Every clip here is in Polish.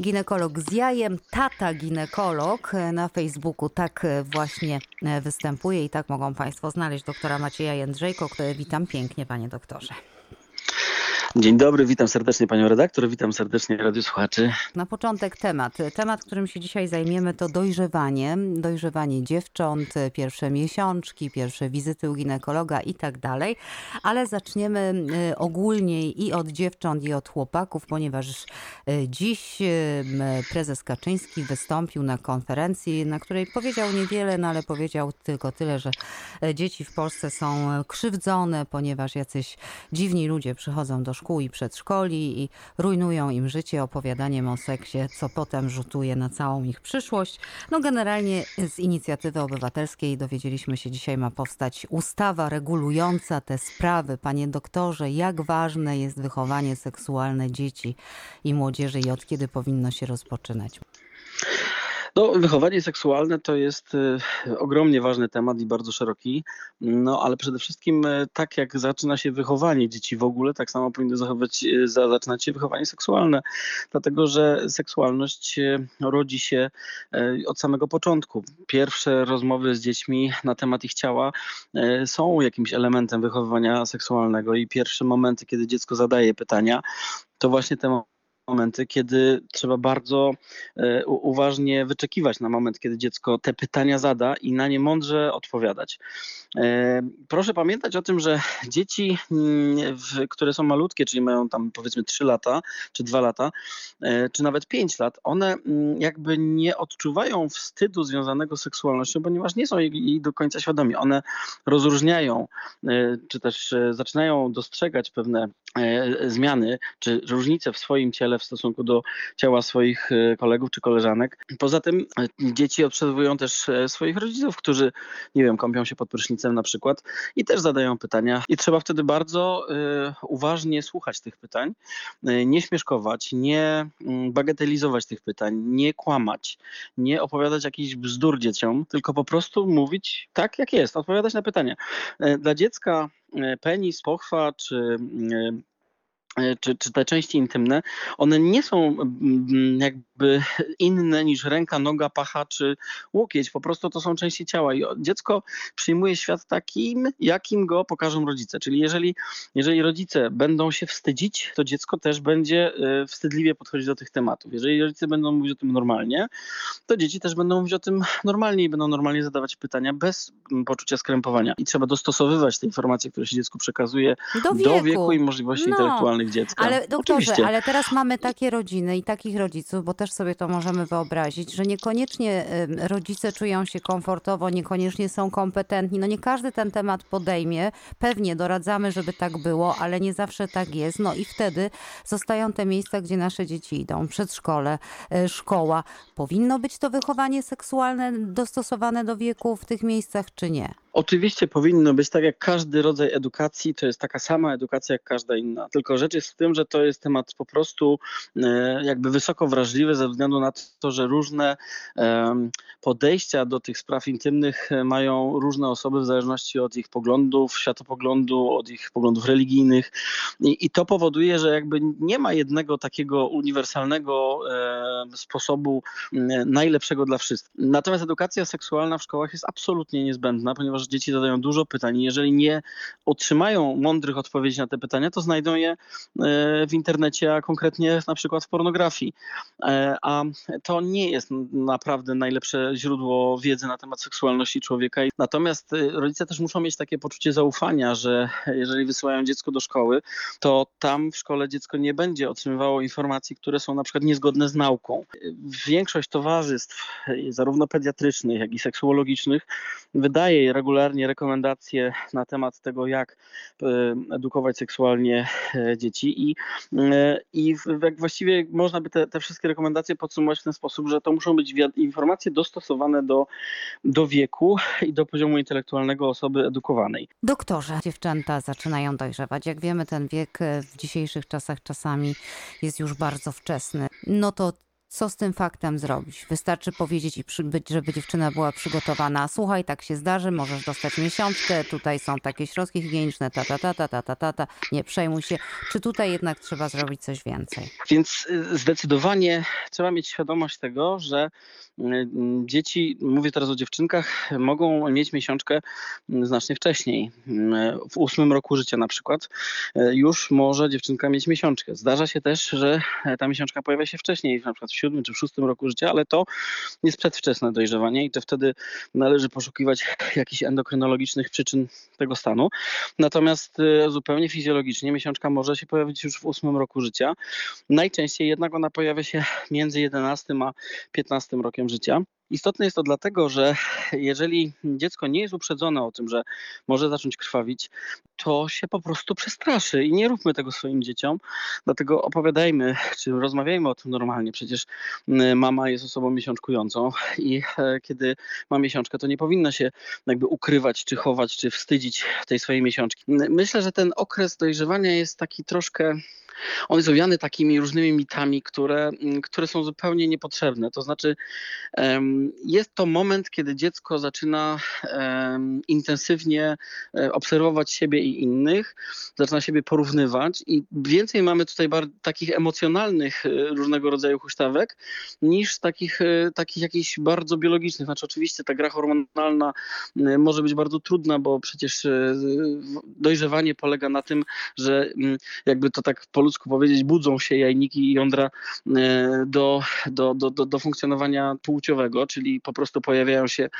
Ginekolog z jajem, tata ginekolog na Facebooku tak właśnie występuje i tak mogą Państwo znaleźć doktora Macieja Jędrzejko. Witam pięknie, panie doktorze. Dzień dobry, witam serdecznie panią redaktor, witam serdecznie radiosłuchaczy. Na początek temat. Temat, którym się dzisiaj zajmiemy to dojrzewanie. Dojrzewanie dziewcząt, pierwsze miesiączki, pierwsze wizyty u ginekologa i tak dalej. Ale zaczniemy y, ogólniej i od dziewcząt i od chłopaków, ponieważ y, dziś y, prezes Kaczyński wystąpił na konferencji, na której powiedział niewiele, no ale powiedział tylko tyle, że dzieci w Polsce są krzywdzone, ponieważ jacyś dziwni ludzie przychodzą do szkół i przedszkoli i rujnują im życie opowiadaniem o seksie, co potem rzutuje na całą ich przyszłość. No generalnie z inicjatywy obywatelskiej dowiedzieliśmy się dzisiaj ma powstać ustawa regulująca te sprawy. Panie doktorze, jak ważne jest wychowanie seksualne dzieci i młodzieży i od kiedy powinno się rozpoczynać? No, wychowanie seksualne to jest y, ogromnie ważny temat i bardzo szeroki, no ale przede wszystkim y, tak jak zaczyna się wychowanie dzieci w ogóle, tak samo powinno zachować, y, zaczynać się wychowanie seksualne, dlatego że seksualność rodzi się od samego początku. Pierwsze rozmowy z dziećmi na temat ich ciała są jakimś elementem wychowywania seksualnego i pierwsze momenty, kiedy dziecko zadaje pytania, to właśnie te momenty, kiedy trzeba bardzo e, uważnie wyczekiwać na moment, kiedy dziecko te pytania zada i na nie mądrze odpowiadać. E, proszę pamiętać o tym, że dzieci, mm, które są malutkie, czyli mają tam powiedzmy 3 lata, czy 2 lata, e, czy nawet 5 lat, one mm, jakby nie odczuwają wstydu związanego z seksualnością, ponieważ nie są jej do końca świadomi. One rozróżniają, czy też zaczynają dostrzegać pewne zmiany, czy różnice w swoim ciele w stosunku do ciała swoich e, kolegów czy koleżanek. Poza tym e, dzieci obserwują też e, swoich rodziców, którzy, nie wiem, kąpią się pod prysznicem na przykład i też zadają pytania. I trzeba wtedy bardzo uważnie słuchać tych pytań, nie śmieszkować, nie mm, bagatelizować tych pytań, nie kłamać, nie opowiadać jakichś bzdur dzieciom, tylko po prostu mówić tak, jak jest, odpowiadać na pytania. Dla dziecka penis, pochwa czy mm, czy, czy te części intymne, one nie są mm, jakby inne niż ręka, noga, pacha czy łokieć. Po prostu to są części ciała i dziecko przyjmuje świat takim, jakim go pokażą rodzice. Czyli jeżeli, jeżeli rodzice będą się wstydzić, to dziecko też będzie e, wstydliwie podchodzić do tych tematów. Jeżeli rodzice będą mówić o tym normalnie, to dzieci też będą mówić o tym normalnie i będą normalnie zadawać pytania bez mm, poczucia skrępowania. I trzeba dostosowywać te informacje, które się dziecku przekazuje do wieku, do wieku i możliwości no. intelektualnych dziecka. Ale doktorze, Oczywiście. ale teraz mamy takie rodziny i takich rodziców, bo też sobie to możemy wyobrazić, że niekoniecznie rodzice czują się komfortowo, niekoniecznie są kompetentni. No nie każdy ten temat podejmie. Pewnie doradzamy, żeby tak było, ale nie zawsze tak jest. No i wtedy zostają te miejsca, gdzie nasze dzieci idą. Przedszkole, e, szkoła. Powinno być to wychowanie seksualne dostosowane do wieku w tych miejscach, czy nie? Oczywiście powinno być tak jak każdy rodzaj edukacji, to jest taka sama edukacja jak każda inna. Tylko rzecz jest w tym, że to jest temat po prostu e, jakby wysoko wrażliwy ze względu na to, że różne podejścia do tych spraw intymnych mają różne osoby w zależności od ich poglądów, światopoglądu, od ich poglądów religijnych. I, i to powoduje, że jakby nie ma jednego takiego uniwersalnego sposobu najlepszego dla wszystkich. Natomiast edukacja seksualna w szkołach jest absolutnie niezbędna, ponieważ dzieci zadają dużo pytań. Jeżeli nie otrzymają mądrych odpowiedzi na te pytania, to znajdą je e, w internecie, a konkretnie na przykład w pornografii. E, a to nie jest naprawdę najlepsze źródło wiedzy na temat seksualności człowieka. Natomiast e, rodzice też muszą mieć takie poczucie zaufania, że jeżeli wysyłają dziecko do szkoły, to tam w szkole dziecko nie będzie otrzymywało informacji, które są na przykład niezgodne z nauką. Większość towarzystw, zarówno pediatrycznych, jak i seksuologicznych, wydaje regularnie rekomendacje na temat tego, jak e, edukować seksualnie e, dzieci i, e, i właściwie można by te, te wszystkie rekomendacje podsumować w ten sposób, że to muszą być informacje dostosowane do, do wieku i do poziomu intelektualnego osoby edukowanej. Doktorze, dziewczęta zaczynają dojrzewać. Jak wiemy, ten wiek w dzisiejszych czasach czasami jest już bardzo wczesny. No to Co z tym faktem zrobić? Wystarczy powiedzieć i żeby dziewczyna była przygotowana. Słuchaj, tak się zdarzy, możesz dostać miesiączkę, tutaj są takie środki higieniczne, ta, ta, ta, ta, ta, ta, ta, ta. nie przejmuj się. Czy tutaj jednak trzeba zrobić coś więcej? Więc y, zdecydowanie trzeba mieć świadomość tego, że dzieci, mówię teraz o dziewczynkach, mogą mieć miesiączkę znacznie wcześniej. W ósmym roku życia na przykład y, już może dziewczynka mieć miesiączkę. Zdarza się też, że ta miesiączka pojawia się wcześniej, na przykład w siódmym czy w szóstym roku życia, ale to jest przedwczesne dojrzewanie i to wtedy należy poszukiwać jakichś endokrynologicznych przyczyn tego stanu. Natomiast zupełnie fizjologicznie miesiączka może się pojawić już w ósmym roku życia. Najczęściej jednak ona pojawia się między 11 a 15 rokiem życia. Istotne jest to dlatego, że jeżeli dziecko nie jest uprzedzone o tym, że może zacząć krwawić, to się po prostu przestraszy i nie róbmy tego swoim dzieciom. Dlatego opowiadajmy, czy rozmawiajmy o tym normalnie. Przecież mama jest osobą miesiączkującą i e, kiedy ma miesiączkę, to nie powinna się jakby ukrywać, czy chować, czy wstydzić tej swojej miesiączki. Myślę, że ten okres dojrzewania jest taki troszkę on jest owiany takimi różnymi mitami, które, mm, które są zupełnie niepotrzebne. To znaczy, jest to moment, kiedy dziecko zaczyna intensywnie e, obserwować siebie i innych, zaczyna siebie porównywać i więcej mamy tutaj takich emocjonalnych e, różnego rodzaju huśtawek niż takich, e, takich jakichś bardzo biologicznych. Znaczy oczywiście ta gra hormonalna może być bardzo trudna, bo przecież dojrzewanie polega na tym, że mm, jakby to tak po ludzku powiedzieć, budzą się jajniki i jądra e, do, do, do, do, do funkcjonowania płciowego, czyli po prostu pojawiają się e,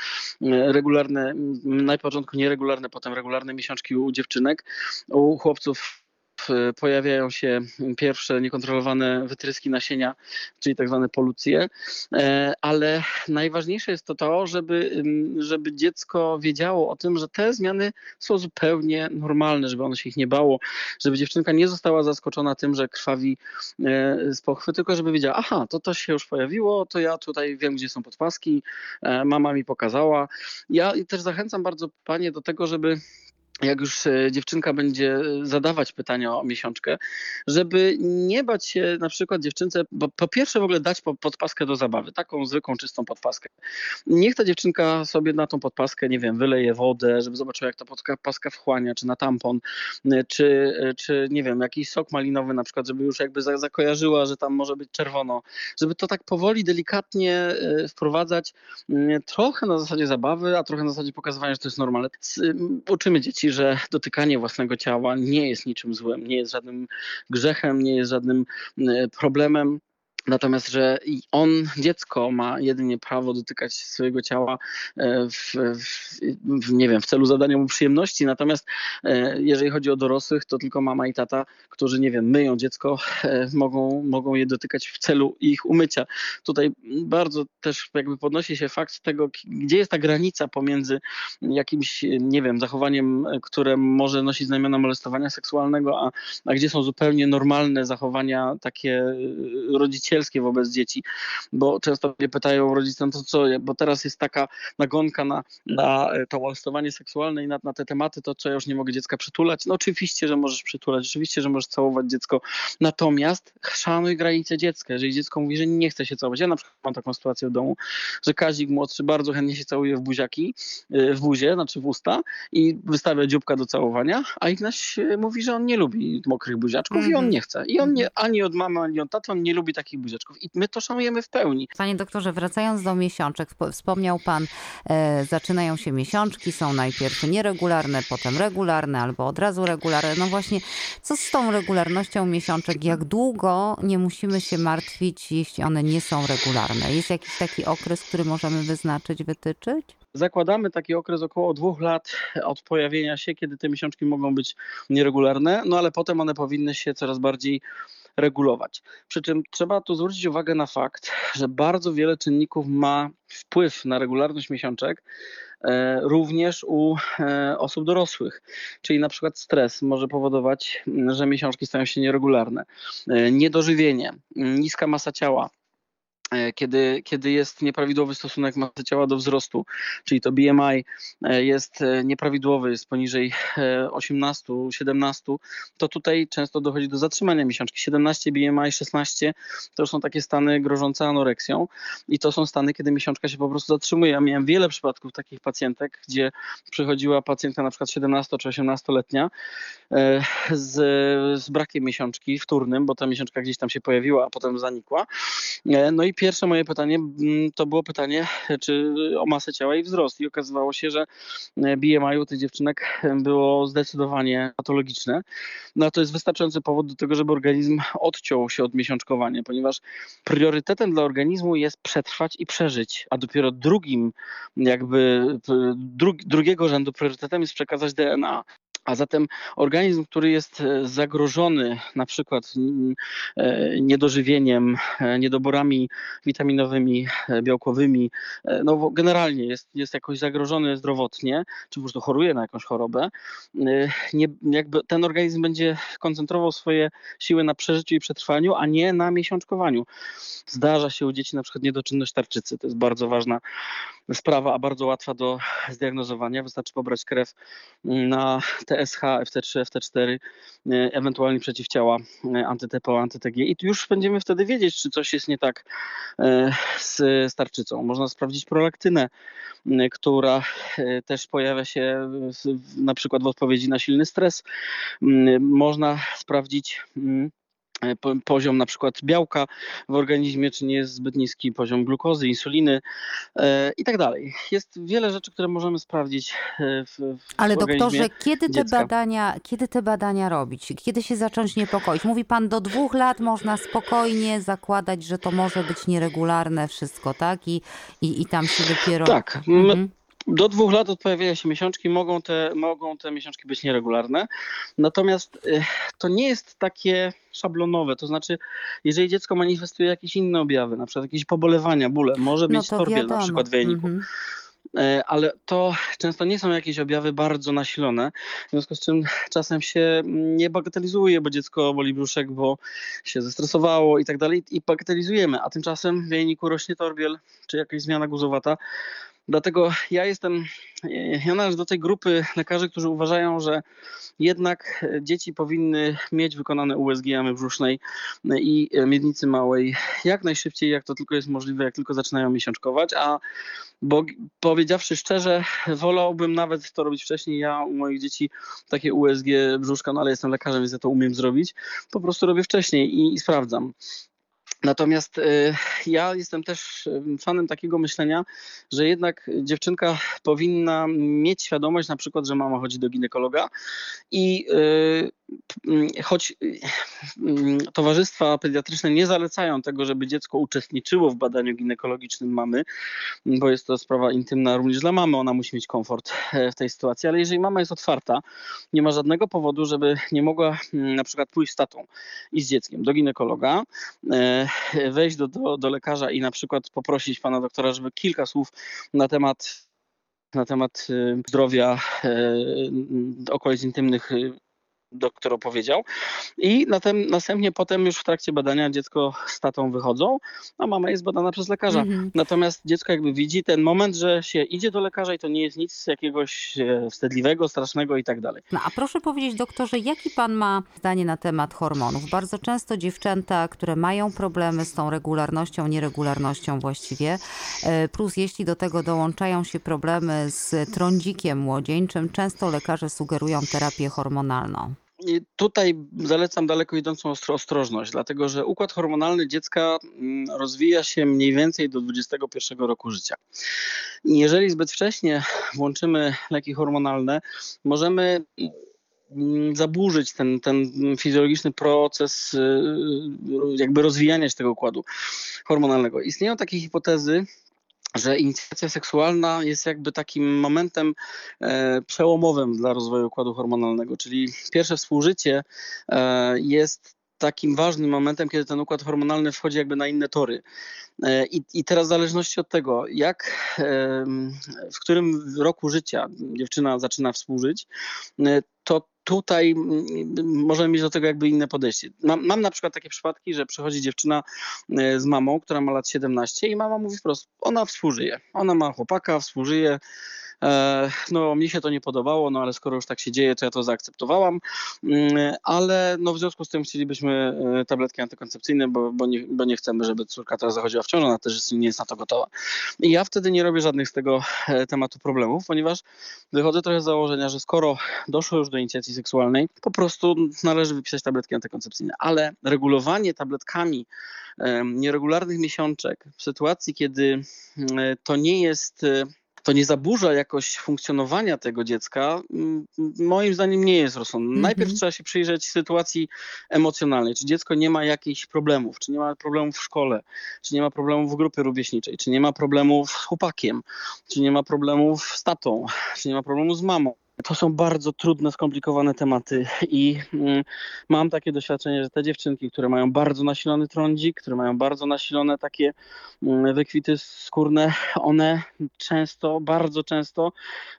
regularne, na początku nieregularne, potem regularne miesiączki u dziewczynek. U chłopców pojawiają się pierwsze niekontrolowane wytryski nasienia, czyli tak zwane polucje, e, ale najważniejsze jest to to, żeby, żeby dziecko wiedziało o tym, że te zmiany są zupełnie normalne, żeby ono się ich nie bało, żeby dziewczynka nie została zaskoczona tym, że krwawi e, z pochwy, tylko żeby wiedziała, aha, to to się już pojawiło, to ja tutaj wiem, gdzie są podpaski, e, mama mi pokazała. Ja też zachęcam bardzo panie do tego, żeby jak już e, dziewczynka będzie e, zadawać pytania o miesiączkę, żeby nie bać się na przykład dziewczynce, bo po pierwsze w ogóle dać podpaskę do zabawy, taką zwykłą, czystą podpaskę. Niech ta dziewczynka sobie na tą podpaskę, nie wiem, wyleje wodę, żeby zobaczyła jak ta podpaska wchłania, czy na tampon, e, czy, czy nie wiem, jakiś sok malinowy na przykład, żeby już jakby zakojarzyła, że tam może być czerwono, żeby to tak powoli, delikatnie wprowadzać trochę na zasadzie zabawy, a trochę na zasadzie pokazywania, że to jest normalne. Uczymy dzieci, że dotykanie własnego ciała nie jest niczym złym, nie jest żadnym grzechem, nie jest żadnym e, problemem. Natomiast, że on, dziecko, ma jedynie prawo dotykać swojego ciała e, w, w, nie wiem, w celu zadania mu przyjemności. Natomiast e, jeżeli chodzi o dorosłych, to tylko mama i tata, którzy, nie wiem, myją dziecko, e, mogą, mogą je dotykać w celu ich umycia. Tutaj bardzo też jakby podnosi się fakt tego, gdzie jest ta granica pomiędzy jakimś, nie wiem, zachowaniem, które może nosić znamiona molestowania seksualnego, a, a gdzie są zupełnie normalne zachowania takie rodzicielskie rodzicielskie wobec dzieci, bo często mnie pytają rodzice, no to co, bo teraz jest taka nagonka na, na to molestowanie seksualne i na, na te tematy, to co, ja już nie mogę dziecka przytulać? No oczywiście, że możesz przytulać, oczywiście, że możesz całować dziecko, natomiast szanuj granice dziecka. Jeżeli dziecko mówi, że nie chce się całować, ja na przykład mam taką sytuację w domu, że Kazik młodszy bardzo chętnie się całuje w buziaki, y, w buzie, znaczy w usta i wystawia dzióbka do całowania, a Ignaś y, mówi, że on nie lubi mokrych buziaczków mm -hmm. i on mhm. nie chce. I on nie, ani od mamy, ani od taty, on nie lubi takich buziaczków i my to szanujemy w pełni. Panie doktorze, wracając do miesiączek, wspomniał pan, e, zaczynają się miesiączki, są najpierw nieregularne, potem regularne albo od razu regularne. No właśnie, co z tą regularnością miesiączek? Jak długo nie musimy się martwić, jeśli one nie są regularne? Jest jakiś taki okres, który możemy wyznaczyć, wytyczyć? Zakładamy taki okres około dwóch lat od pojawienia się, kiedy te miesiączki mogą być nieregularne, no ale potem one powinny się coraz bardziej regulować. Przy czym trzeba tu zwrócić uwagę na fakt, że bardzo wiele czynników ma wpływ na regularność miesiączek, e, również u e, osób dorosłych. Czyli na przykład stres może powodować, że miesiączki stają się nieregularne. E, niedożywienie, niska masa ciała, kiedy, kiedy jest nieprawidłowy stosunek masy ciała do wzrostu, czyli to BMI e, jest e, nieprawidłowy, jest poniżej 18, 17, to tutaj często dochodzi do zatrzymania miesiączki. 17 BMI, 16 to są takie stany grożące anoreksją i to są stany, kiedy miesiączka się po prostu zatrzymuje. Ja miałem wiele przypadków takich pacjentek, gdzie przychodziła pacjentka na przykład 17 czy 18-letnia z, z brakiem miesiączki wtórnym, bo ta miesiączka gdzieś tam się pojawiła, a potem zanikła. No i pierwsze moje pytanie mm, to było pytanie, czy o masę ciała i wzrost. I okazywało się, że e, BMI u tych dziewczynek było zdecydowanie patologiczne. No to jest wystarczający powód do tego, żeby organizm odciął się od miesiączkowania, ponieważ priorytetem dla organizmu jest przetrwać i przeżyć, a dopiero drugim, jakby drugiego rzędu priorytetem jest przekazać DNA. A zatem organizm, który jest e, zagrożony na przykład e, niedożywieniem, e, niedoborami witaminowymi, białkowymi, no generalnie jest, jest jakoś zagrożony zdrowotnie, czy po prostu choruje na jakąś chorobę, nie, jakby ten organizm będzie koncentrował swoje siły na przeżyciu i przetrwaniu, a nie na miesiączkowaniu. Zdarza się u dzieci na przykład niedoczynność tarczycy, to jest bardzo ważna sprawa, a bardzo łatwa do zdiagnozowania. Wystarczy pobrać krew na TSH, FT3, FT4, ewentualnie przeciwciała e, antyTPO, antyTG i już będziemy wtedy wiedzieć, czy coś jest nie tak e, z starczycą. Można sprawdzić prolaktynę, która e, też pojawia się na przykład w odpowiedzi na silny stres. Można sprawdzić E, poziom na przykład białka w organizmie, czy nie jest zbyt niski poziom glukozy, insuliny e, i tak dalej. Jest wiele rzeczy, które możemy sprawdzić e, w, w Ale doktorze, kiedy te, dziecka. badania, kiedy te badania robić? Kiedy się zacząć niepokoić? Mówi pan, do dwóch lat można spokojnie zakładać, że to może być nieregularne wszystko, tak? I, i, i tam się dopiero... Tak. Mhm. Do dwóch lat od pojawienia się miesiączki mogą te, mogą te miesiączki być nieregularne. Natomiast y, to nie jest takie szablonowe. To znaczy, jeżeli dziecko manifestuje jakieś inne objawy, na przykład jakieś pobolewania, bóle, może no mieć no torbiel na przykład w jajniku. Mm -hmm ale to często nie są jakieś objawy bardzo nasilone, w związku z czym czasem się nie bagatelizuje, bo dziecko boli brzuszek, bo się zestresowało i tak dalej i bagatelizujemy, a tymczasem w jajniku rośnie torbiel czy jakaś zmiana guzowata, Dlatego ja jestem, ja należę do tej grupy lekarzy, którzy uważają, że jednak dzieci powinny mieć wykonane USG jamy brzusznej i miednicy małej jak najszybciej, jak to tylko jest możliwe, jak tylko zaczynają miesiączkować, a bo powiedziawszy szczerze, wolałbym nawet to robić wcześniej. Ja u moich dzieci takie USG brzuszka, no ale jestem lekarzem, więc ja to umiem zrobić. Po prostu robię wcześniej i, i sprawdzam. Natomiast y, ja jestem też fanem takiego myślenia, że jednak dziewczynka powinna mieć świadomość na przykład, że mama chodzi do ginekologa i y, choć mm, towarzystwa pediatryczne nie zalecają tego, żeby dziecko uczestniczyło w badaniu ginekologicznym mamy, bo jest to sprawa intymna również dla mamy, ona musi mieć komfort e, w tej sytuacji, ale jeżeli mama jest otwarta, nie ma żadnego powodu, żeby nie mogła mm, na przykład pójść z tatą i z dzieckiem do ginekologa, e, wejść do, do, do lekarza i na przykład poprosić pana doktora, żeby kilka słów na temat na temat e, zdrowia okolic intymnych doktor opowiedział. I następnie potem już w trakcie badania dziecko z tatą wychodzą, a mama jest badana przez lekarza. Mhm. Natomiast dziecko jakby widzi ten moment, że się idzie do lekarza i to nie jest nic jakiegoś e, wstydliwego, strasznego i tak dalej. No a proszę powiedzieć doktorze, jaki pan ma zdanie na temat hormonów? Bardzo często dziewczęta, które mają problemy z tą regularnością, nieregularnością właściwie, e, plus jeśli do tego dołączają się problemy z trądzikiem młodzieńczym, często lekarze sugerują terapię hormonalną tutaj zalecam daleko idącą ostrożność, dlatego że układ hormonalny dziecka mm, rozwija się mniej więcej do 21 roku życia. Jeżeli zbyt wcześnie włączymy leki hormonalne, możemy mm, zaburzyć ten, ten fizjologiczny proces y, jakby rozwijania się tego układu hormonalnego. Istnieją takie hipotezy, że inicjacja seksualna jest jakby takim momentem e, przełomowym dla rozwoju układu hormonalnego, czyli pierwsze współżycie e, jest takim ważnym momentem, kiedy ten układ hormonalny wchodzi jakby na inne tory. E, I, I teraz w zależności od tego, jak, w którym roku życia dziewczyna zaczyna współżyć, to tutaj mm, możemy mieć do tego jakby inne podejście. Mam, mam na przykład takie przypadki, że przychodzi dziewczyna e, z mamą, która ma lat 17 i mama mówi wprost, ona współżyje. Ona ma chłopaka, współżyje, no, mi się to nie podobało, no ale skoro już tak się dzieje, to ja to zaakceptowałam, mm, ale no, w związku z tym chcielibyśmy e, tabletki antykoncepcyjne, bo, bo, nie, bo nie chcemy, żeby córka teraz zachodziła w ciążę, ona też nie jest na to gotowa. I ja wtedy nie robię żadnych z tego e, tematu problemów, ponieważ wychodzę trochę z założenia, że skoro doszło już do inicjacji seksualnej, po prostu należy wypisać tabletki antykoncepcyjne, ale regulowanie tabletkami nieregularnych miesiączek w sytuacji, kiedy to nie jest to nie zaburza jakoś funkcjonowania tego dziecka, moim zdaniem nie jest rozsądne. -hmm. Najpierw trzeba się przyjrzeć sytuacji emocjonalnej. Czy dziecko nie ma jakichś problemów, czy nie ma problemów w szkole, czy nie ma problemów w grupie rówieśniczej, czy nie ma problemów z chłopakiem, czy nie ma problemów z tatą, czy nie ma problemu z mamą. To są bardzo trudne, skomplikowane tematy i mm, mam takie doświadczenie, że te dziewczynki, które mają bardzo nasilony trądzik, które mają bardzo nasilone takie mm, wykwity skórne, one często, bardzo często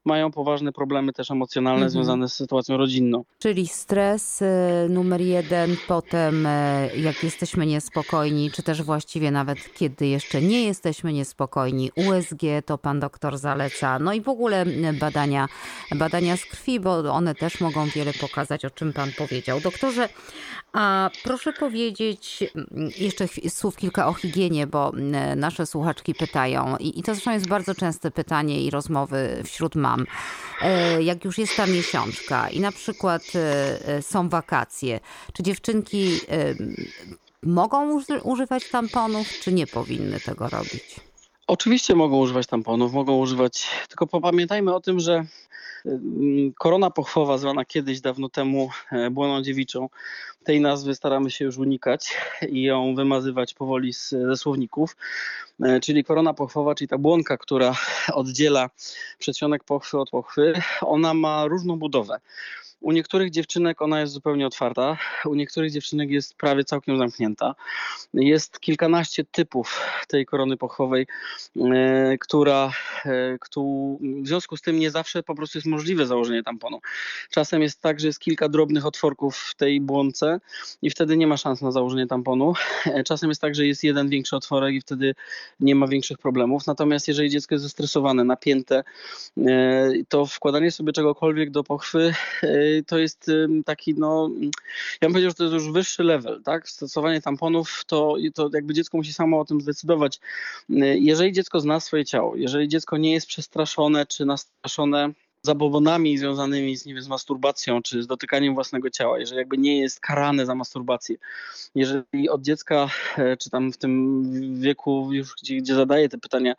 mają poważne problemy też emocjonalne mhm. związane z sytuacją rodzinną. Czyli stres y, numer jeden, potem y, jak jesteśmy niespokojni, czy też właściwie nawet kiedy jeszcze nie jesteśmy niespokojni, USG to pan doktor zaleca, no i w ogóle badania, badania z krwi, bo one też mogą wiele pokazać, o czym Pan powiedział. Doktorze, a proszę powiedzieć mm, jeszcze słów kilka o higienie, bo mm, nasze słuchaczki pytają i, i to zresztą jest bardzo częste pytanie i rozmowy wśród mam. E, jak już jest ta miesiączka i na przykład e, e, są wakacje, czy dziewczynki mogą używać tamponów, czy nie powinny tego robić? Oczywiście mogą używać tamponów, mogą używać, tylko pamiętajmy o tym, że korona pochwowa, zwana kiedyś dawno temu e, błoną dziewiczą, tej nazwy staramy się już unikać i ją wymazywać powoli z, ze słowników. E, czyli korona pochwowa, czyli ta błonka, która oddziela przedsionek pochwy od pochwy, ona ma różną budowę. U niektórych dziewczynek ona jest zupełnie otwarta, u niektórych dziewczynek jest prawie całkiem zamknięta. Jest kilkanaście typów tej korony pochwowej, e, która e, w związku z tym nie zawsze po prostu jest możliwe założenie tamponu. Czasem jest tak, że jest kilka drobnych otworków w tej błonce i wtedy nie ma szans na założenie tamponu. E, czasem jest tak, że jest jeden większy otworek i wtedy nie ma większych problemów. Natomiast jeżeli dziecko jest zestresowane, napięte, to wkładanie sobie czegokolwiek do pochwy to jest taki, no, ja bym powiedział, że to jest już wyższy level, tak? Stosowanie tamponów, to, to jakby dziecko musi samo o tym zdecydować. Jeżeli dziecko zna swoje ciało, jeżeli dziecko nie jest przestraszone czy nastraszone zabobonami związanymi z, nie wiem, z masturbacją czy z dotykaniem własnego ciała, jeżeli jakby nie jest karane za masturbację, jeżeli od dziecka, e, czy tam w tym wieku już, gdzie, gdzie zadaje te pytania,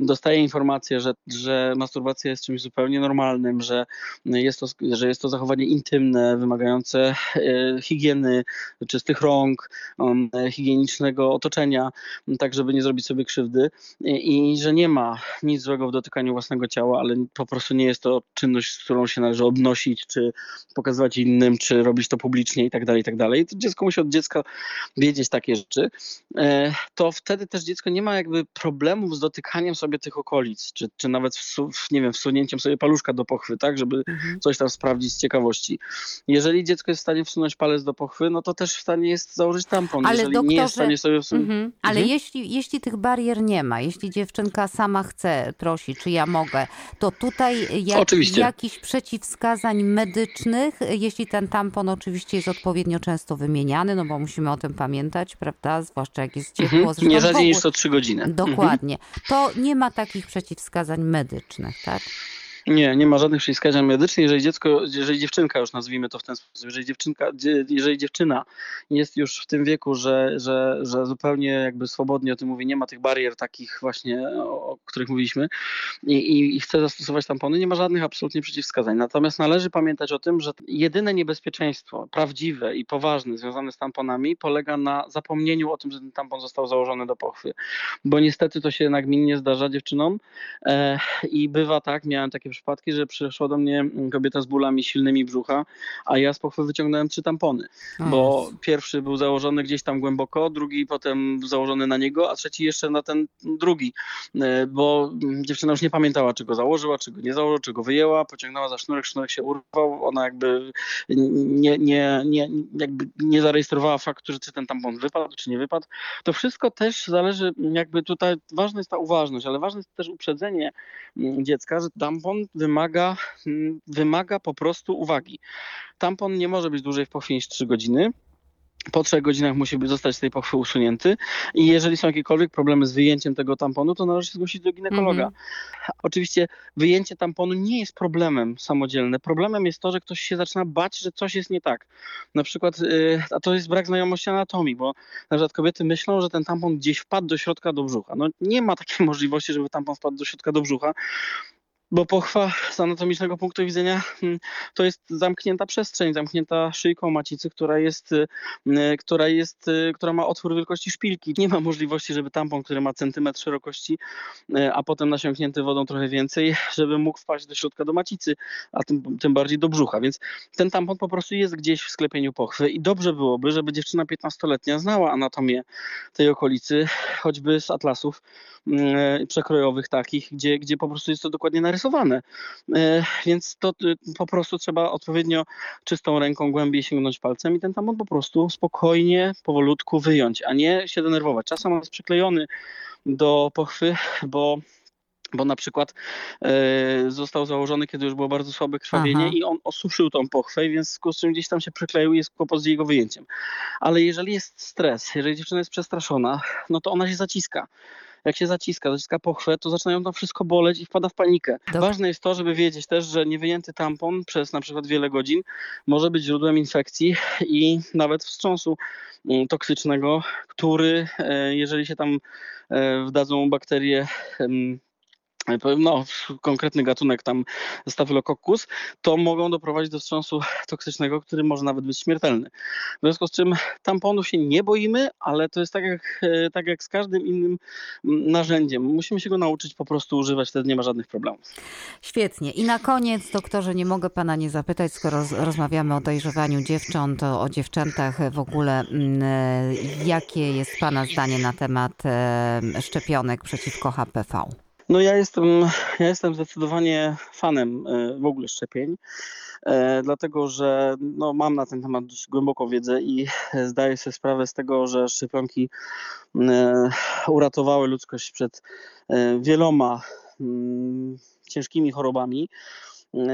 dostaje informację, że, że masturbacja jest czymś zupełnie normalnym, że jest to, że jest to zachowanie intymne, wymagające e, higieny, czystych rąk, um, higienicznego otoczenia, tak żeby nie zrobić sobie krzywdy i, i że nie ma nic złego w dotykaniu własnego ciała, ale po prostu nie jest to czynność, z którą się należy obnosić, czy pokazywać innym, czy robić to publicznie i tak dalej, i tak dalej. To dziecko musi od dziecka wiedzieć takie rzeczy. E, to wtedy też dziecko nie ma jakby problemów z dotykaniem sobie tych okolic, czy, czy nawet w, nie wiem, wsunięciem sobie paluszka do pochwy, tak, żeby mhm. coś tam sprawdzić z ciekawości. Jeżeli dziecko jest w stanie wsunąć palec do pochwy, no to też w stanie jest założyć tampon. Ale Jeżeli doktorze, nie jest w stanie sobie wsunąć... Mhm. Ale mhm. jeśli, jeśli tych barier nie ma, jeśli dziewczynka sama chce, prosi, czy ja mogę, to tutaj jak, Oczywiście. jakichś przeciwwskazań medycznych, jeśli ten tampon oczywiście jest odpowiednio często wymieniany, no bo musimy o tym pamiętać, prawda? Zwłaszcza jak jest ciepło. Mhm. Nie rzadziej niż co trzy godziny. Dokładnie. Mhm. To nie ma takich przeciwwskazań medycznych, tak? Nie, nie ma żadnych przeciwwskazań medycznych. Jeżeli dziecko, jeżeli dziewczynka, już nazwijmy to w ten sposób, jeżeli dziewczynka, jeżeli dziewczyna jest już w tym wieku, że, że, że zupełnie jakby swobodnie o tym mówi, nie ma tych barier takich właśnie, o których mówiliśmy i, i, i chce zastosować tampony, nie ma żadnych absolutnie przeciwwskazań. Natomiast należy pamiętać o tym, że jedyne niebezpieczeństwo prawdziwe i poważne związane z tamponami polega na zapomnieniu o tym, że ten tampon został założony do pochwy. Bo niestety to się nagminnie zdarza dziewczynom e, i bywa tak, miałem takie przypadki, że przyszła do mnie kobieta z bólami silnymi brzucha, a ja z pochwy wyciągnąłem trzy tampony, bo pierwszy był założony gdzieś tam głęboko, drugi potem założony na niego, a trzeci jeszcze na ten drugi, e, bo dziewczyna już nie pamiętała, czy go założyła, czy go nie założyła, czy go wyjęła, pociągnęła za sznurek, sznurek się urwał, ona jakby nie, nie, nie, jakby nie zarejestrowała faktu, że czy ten tampon wypadł, czy nie wypadł. To wszystko też zależy, jakby tutaj ważna jest ta uważność, ale ważne jest też uprzedzenie mm, dziecka, że tampon wymaga, mm, wymaga po prostu uwagi. Tampon nie może być dłużej w pochwie niż 3 godziny po trzech godzinach musi zostać z tej pochwy usunięty i jeżeli są jakiekolwiek problemy z wyjęciem tego tamponu, to należy się zgłosić do ginekologa. Mm -hmm. Oczywiście wyjęcie tamponu nie jest problemem samodzielne. Problemem jest to, że ktoś się zaczyna bać, że coś jest nie tak. Na przykład, yy, a to jest brak znajomości anatomii, bo na przykład kobiety myślą, że ten tampon gdzieś wpadł do środka do brzucha. No nie ma takiej możliwości, żeby tampon wpadł do środka do brzucha bo pochwa z anatomicznego punktu widzenia hmm, to jest zamknięta przestrzeń, zamknięta szyjką macicy, która jest, y, która jest, y, która ma otwór wielkości szpilki. Nie ma możliwości, żeby tampon, który ma centymetr szerokości, y, a potem nasiąknięty wodą trochę więcej, żeby mógł wpaść do środka do macicy, a tym, tym bardziej do brzucha. Więc ten tampon po prostu jest gdzieś w sklepieniu pochwy i dobrze byłoby, żeby dziewczyna 15-letnia znała anatomię tej okolicy, choćby z atlasów przekrojowych takich, gdzie, gdzie po prostu jest to dokładnie narysowane E, więc to e, po prostu trzeba odpowiednio czystą ręką głębiej sięgnąć palcem i ten tampon po prostu spokojnie, powolutku wyjąć, a nie się denerwować. Czasem on jest przyklejony do pochwy, bo bo na przykład e, został założony, kiedy już było bardzo słabe krwawienie Aha. i on osuszył tą pochwę, więc z czym gdzieś tam się przykleił i jest kłopot z jego wyjęciem. Ale jeżeli jest stres, jeżeli dziewczyna jest przestraszona, no to ona się zaciska jak się zaciska, zaciska pochwę, to zaczynają tam wszystko boleć i wpada w panikę. Dobrze. Ważne jest to, żeby wiedzieć też, że niewyjęty tampon przez na przykład wiele godzin może być źródłem infekcji i nawet wstrząsu mm, toksycznego, który e, jeżeli się tam e, wdadzą bakterie no, konkretny gatunek tam Staphylococcus, to mogą doprowadzić do wstrząsu toksycznego, który może nawet być śmiertelny. W związku z czym tamponu się nie boimy, ale to jest tak jak, e, tak jak z każdym innym narzędziem. Musimy się go nauczyć po prostu używać, wtedy nie ma żadnych problemów. Świetnie. I na koniec, doktorze, nie mogę pana nie zapytać, skoro rozmawiamy o dojrzewaniu dziewcząt, o dziewczętach w ogóle, e, jakie jest pana zdanie na temat e, szczepionek przeciwko HPV? No ja jestem, ja jestem zdecydowanie fanem e, w ogóle szczepień, e, dlatego że no, mam na ten temat dość głęboką wiedzę i zdaję sobie sprawę z tego, że szczepionki e, uratowały ludzkość przed wieloma mm, ciężkimi chorobami.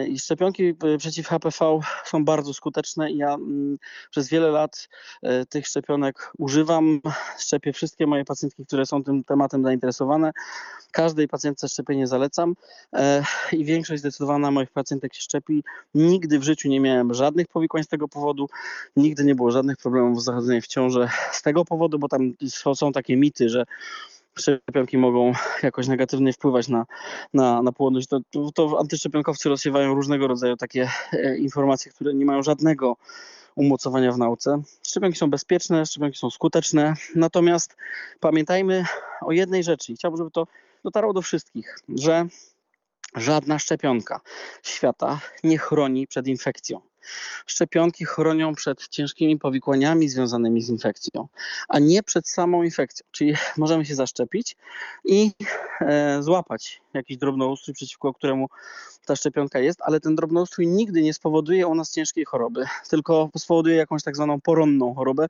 I szczepionki przeciw HPV są bardzo skuteczne i ja mm, przez wiele lat e, tych szczepionek używam. Szczepię wszystkie moje pacjentki, które są tym tematem zainteresowane. Każdej pacjentce szczepienie zalecam e, i większość zdecydowana moich pacjentek się szczepi. Nigdy w życiu nie miałem żadnych powikłań z tego powodu. Nigdy nie było żadnych problemów z zachodzeniem w ciąży z tego powodu, bo tam są takie mity, że szczepionki mogą jakoś negatywnie wpływać na, na, na płodność, to, to antyszczepionkowcy rozsiewają różnego rodzaju takie e, informacje, które nie mają żadnego umocowania w nauce. Szczepionki są bezpieczne, szczepionki są skuteczne, natomiast pamiętajmy o jednej rzeczy i chciałbym, żeby to dotarło do wszystkich, że żadna szczepionka świata nie chroni przed infekcją. Szczepionki chronią przed ciężkimi powikłaniami związanymi z infekcją, a nie przed samą infekcją. Czyli możemy się zaszczepić i e, złapać jakiś drobnoustrój, przeciwko któremu ta szczepionka jest, ale ten drobnoustrój nigdy nie spowoduje u nas ciężkiej choroby, tylko spowoduje jakąś tak zwaną poronną chorobę,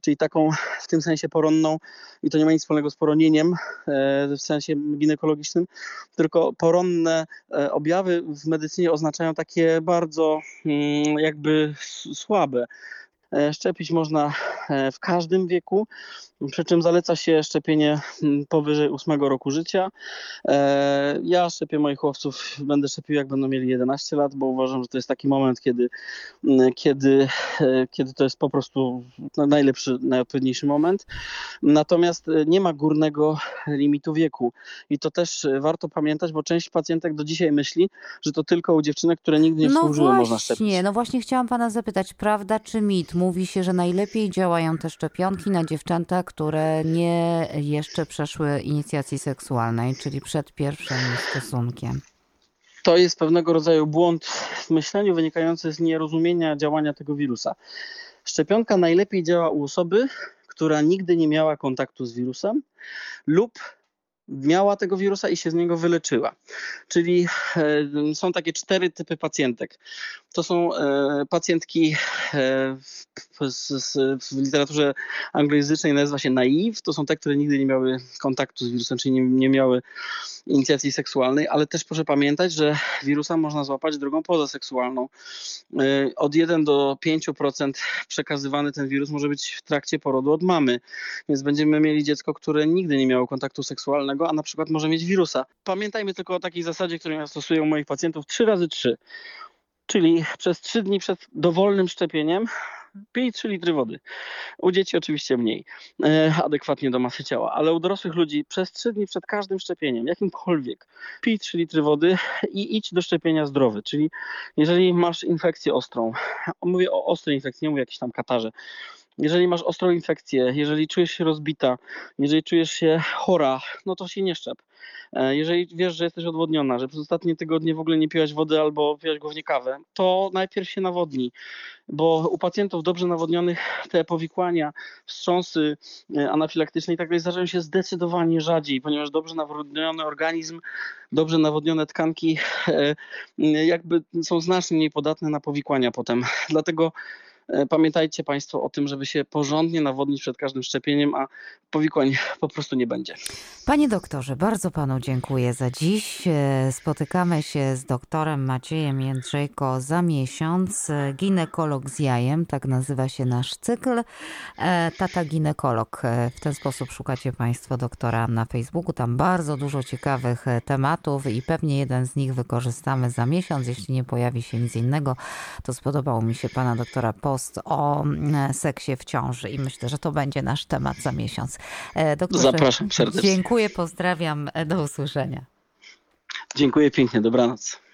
czyli taką w tym sensie poronną, i to nie ma nic wspólnego z poronieniem e, w sensie ginekologicznym, tylko poronne e, objawy w medycynie oznaczają takie bardzo mm, jakby słabe. E, szczepić można e, w każdym wieku, przy czym zaleca się szczepienie mm, powyżej 8 roku życia. E, ja szczepię moich chłopców, będę szczepił jak będą mieli 11 lat, bo uważam, że to jest taki moment, kiedy, mm, kiedy, kiedy to jest po prostu najlepszy, najodpowiedniejszy moment. Natomiast nie ma górnego limitu wieku i to też warto pamiętać, bo część pacjentek do dzisiaj myśli, że to tylko u dziewczynek, które nigdy nie no służyły właśnie, można szczepić. No właśnie chciałam pana zapytać, prawda czy mit? Mówi się, że najlepiej działają te szczepionki na dziewczęta, które nie jeszcze przeszły inicjacji seksualnej, czyli przed pierwszym stosunkiem. to jest pewnego rodzaju błąd w myśleniu wynikający z nierozumienia działania tego wirusa. Szczepionka najlepiej działa u osoby, która nigdy nie miała kontaktu z wirusem lub miała tego wirusa i się z niego wyleczyła. Czyli e, są takie cztery typy pacjentek. To są e, pacjentki e, w, literaturze anglojęzycznej nazywa się naive. To są te, które nigdy nie miały kontaktu z wirusem, czyli nie, nie miały inicjacji seksualnej, ale też proszę pamiętać, że wirusa można złapać drogą pozaseksualną. Od 1 do 5% przekazywany ten wirus może być w trakcie porodu od mamy, więc będziemy mieli dziecko, które nigdy nie miało kontaktu seksualnego, a na przykład może mieć wirusa. Pamiętajmy tylko o takiej zasadzie, którą ja stosuję u moich pacjentów 3 razy 3 Czyli przez 3 dni przed dowolnym szczepieniem pij 3 litry wody. U dzieci oczywiście mniej, e, adekwatnie do masy ciała, ale u dorosłych ludzi przez 3 dni przed każdym szczepieniem, jakimkolwiek, pij 3 litry wody i idź do szczepienia zdrowy. Czyli jeżeli masz infekcję ostrą, mówię o ostrej infekcji, nie mówię o jakiejś tam katarze, jeżeli masz ostrą infekcję, jeżeli czujesz się rozbita, jeżeli czujesz się chora, no to się nie szczep. E, jeżeli wiesz, że jesteś odwodniona, że przez ostatnie tygodnie w ogóle nie piłaś wody albo piłaś głównie kawę, to najpierw się nawodnij, bo u pacjentów dobrze nawodnionych te powikłania, wstrząsy e, anafilaktyczne i tak dalej zdarzają się zdecydowanie rzadziej, ponieważ dobrze nawodniony organizm, dobrze nawodnione tkanki e, jakby są znacznie mniej podatne na powikłania potem. Dlatego pamiętajcie Państwo o tym, żeby się porządnie nawodnić przed każdym szczepieniem, a powikłań po prostu nie będzie. Panie doktorze, bardzo Panu dziękuję za dziś. E, spotykamy się z doktorem Maciejem Jędrzejko za miesiąc. E, ginekolog z jajem, tak nazywa się nasz cykl. Tata ginekolog. W ten sposób szukacie Państwo doktora na Facebooku. Tam bardzo dużo ciekawych tematów i pewnie jeden z nich wykorzystamy za miesiąc. Jeśli nie pojawi się nic innego, to spodobało mi się Pana doktora po o mm, seksie w ciąży i myślę, że to będzie nasz temat za miesiąc. E, doktorze, Zapraszam serdecznie. Dziękuję, pozdrawiam, e, do usłyszenia. Dziękuję pięknie, dobranoc.